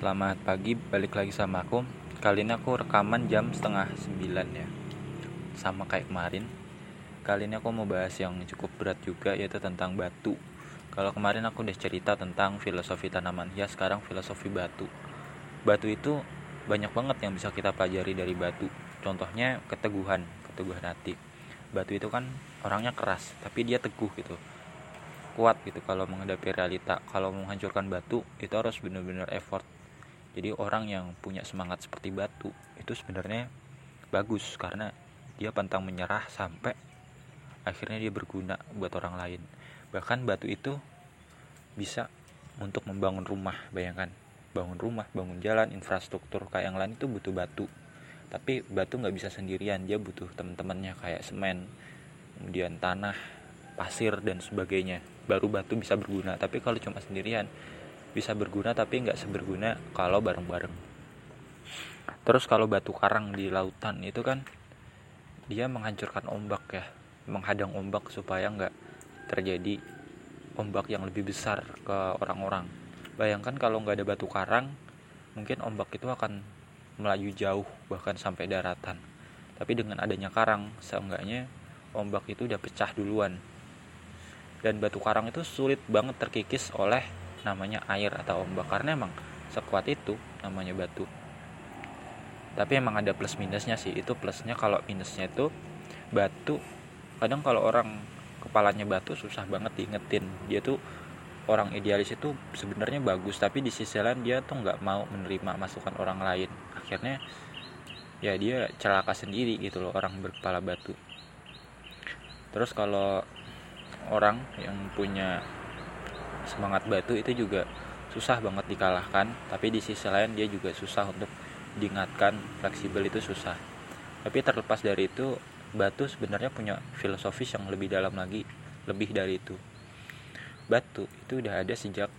Selamat pagi, balik lagi sama aku. Kali ini aku rekaman jam setengah sembilan ya. Sama kayak kemarin. Kali ini aku mau bahas yang cukup berat juga yaitu tentang batu. Kalau kemarin aku udah cerita tentang filosofi tanaman ya sekarang filosofi batu. Batu itu banyak banget yang bisa kita pelajari dari batu. Contohnya keteguhan, keteguhan hati. Batu itu kan orangnya keras, tapi dia teguh gitu. Kuat gitu kalau menghadapi realita. Kalau menghancurkan batu itu harus benar-benar effort jadi orang yang punya semangat seperti batu itu sebenarnya bagus karena dia pantang menyerah sampai akhirnya dia berguna buat orang lain. Bahkan batu itu bisa untuk membangun rumah bayangkan. Bangun rumah bangun jalan infrastruktur kayak yang lain itu butuh batu. Tapi batu nggak bisa sendirian dia butuh teman-temannya kayak semen kemudian tanah pasir dan sebagainya. Baru batu bisa berguna. Tapi kalau cuma sendirian bisa berguna tapi nggak seberguna kalau bareng-bareng. Terus kalau batu karang di lautan itu kan dia menghancurkan ombak ya menghadang ombak supaya nggak terjadi ombak yang lebih besar ke orang-orang. Bayangkan kalau nggak ada batu karang mungkin ombak itu akan melaju jauh bahkan sampai daratan. Tapi dengan adanya karang seenggaknya ombak itu udah pecah duluan. Dan batu karang itu sulit banget terkikis oleh namanya air atau ombak. Karena emang sekuat itu namanya batu. Tapi emang ada plus minusnya sih. Itu plusnya kalau minusnya itu batu. Kadang kalau orang kepalanya batu susah banget diingetin. Dia tuh orang idealis itu sebenarnya bagus tapi di sisi lain dia tuh nggak mau menerima masukan orang lain. Akhirnya ya dia celaka sendiri gitu loh orang berkepala batu. Terus kalau orang yang punya semangat batu itu juga susah banget dikalahkan tapi di sisi lain dia juga susah untuk diingatkan fleksibel itu susah. Tapi terlepas dari itu batu sebenarnya punya filosofis yang lebih dalam lagi lebih dari itu. Batu itu udah ada sejak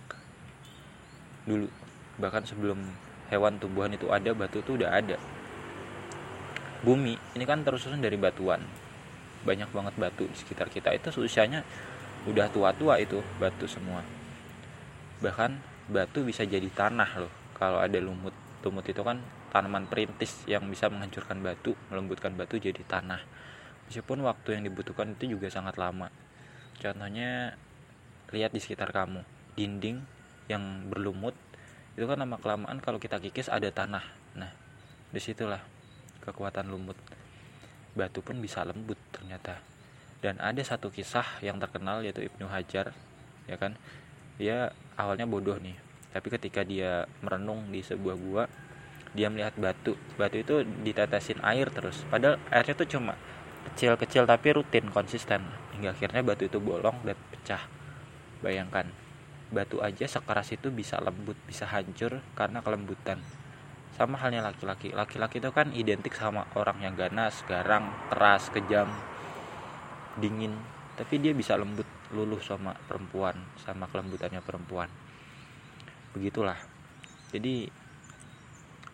dulu. Bahkan sebelum hewan tumbuhan itu ada batu itu udah ada. Bumi ini kan tersusun dari batuan. Banyak banget batu di sekitar kita. Itu usianya udah tua-tua itu batu semua bahkan batu bisa jadi tanah loh. Kalau ada lumut lumut itu kan tanaman perintis yang bisa menghancurkan batu melembutkan batu jadi tanah. Meskipun waktu yang dibutuhkan itu juga sangat lama. Contohnya lihat di sekitar kamu. Dinding yang berlumut itu kan lama kelamaan kalau kita kikis ada tanah. Nah di situlah kekuatan lumut. Batu pun bisa lembut ternyata. Dan ada satu kisah yang terkenal yaitu Ibnu Hajar ya kan dia awalnya bodoh nih. Tapi ketika dia merenung di sebuah gua dia melihat batu. Batu itu ditetesin air terus. Padahal airnya itu cuma kecil-kecil tapi rutin konsisten. Hingga akhirnya batu itu bolong dan pecah. Bayangkan batu aja sekeras itu bisa lembut bisa hancur karena kelembutan. Sama halnya laki-laki. Laki-laki itu kan identik sama orang yang ganas garang keras kejam dingin. Tapi dia bisa lembut luluh sama perempuan sama kelembutannya perempuan. Begitulah. Jadi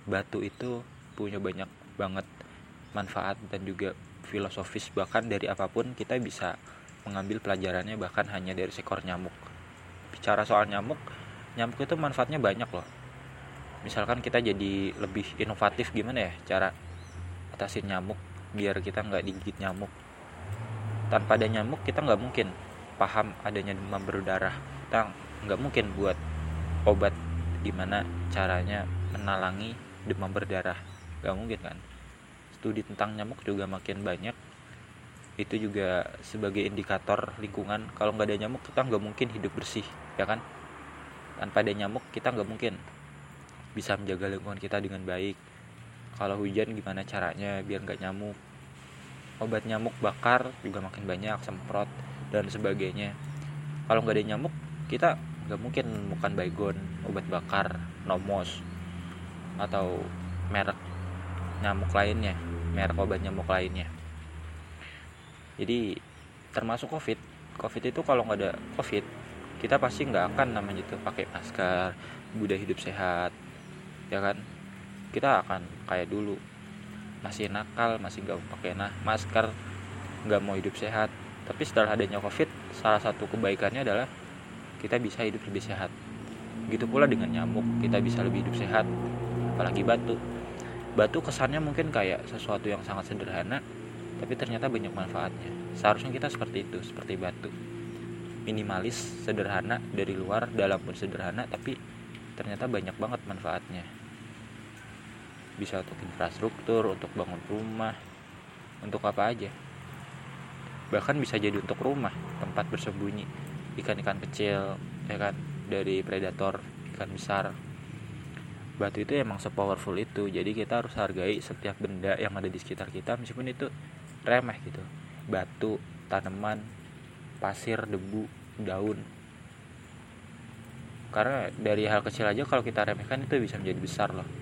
batu itu punya banyak banget manfaat dan juga filosofis. Bahkan dari apa pun kita bisa mengambil pelajarannya bahkan hanya dari seekor nyamuk. Bicara soal nyamuk nyamuk itu manfaatnya banyak loh. Misalkan kita jadi lebih inovatif gimana ya cara atasin nyamuk biar kita nggak digigit nyamuk? Tanpa ada nyamuk kita nggak mungkin paham adanya demam berdarah. Kita nggak mungkin buat obat di mana caranya menalangi demam berdarah. Nggak mungkin kan? Studi tentang nyamuk juga makin banyak. Itu juga sebagai indikator lingkungan. Kalau nggak ada nyamuk kita nggak mungkin hidup bersih ya kan? Tanpa ada nyamuk kita nggak mungkin bisa menjaga lingkungan kita dengan baik. Kalau hujan gimana caranya biar nggak nyamuk? Obat nyamuk bakar juga makin banyak semprot dan sebagainya. Kalau nggak ada nyamuk kita nggak mungkin menemukan baygon obat bakar nomos atau merek nyamuk lainnya merek obat nyamuk lainnya. Jadi termasuk covid. Covid itu kalau nggak ada covid kita pasti nggak akan namanya itu pakai masker budaya hidup sehat ya kan? Kita akan kayak dulu masih nakal masih nggak pakai nah masker nggak mau hidup sehat tapi setelah adanya covid salah satu kebaikannya adalah kita bisa hidup lebih sehat Begitu pula dengan nyamuk, kita bisa lebih hidup sehat. Apalagi batu. Batu kesannya mungkin kayak sesuatu yang sangat sederhana, tapi ternyata banyak manfaatnya. Seharusnya kita seperti itu, seperti batu. Minimalis, sederhana dari luar, dalam pun sederhana, tapi ternyata banyak banget manfaatnya. Bisa untuk infrastruktur, untuk bangun rumah, untuk apa aja. Bahkan bisa jadi untuk rumah, tempat bersembunyi, ikan-ikan kecil, ya kan dari predator ikan besar. Batu itu emang sepowerful itu jadi kita harus hargai setiap benda yang ada di sekitar kita meskipun itu remeh gitu. Batu tanaman pasir debu daun. Karena dari hal kecil aja kalau kita remehkan itu bisa menjadi besar loh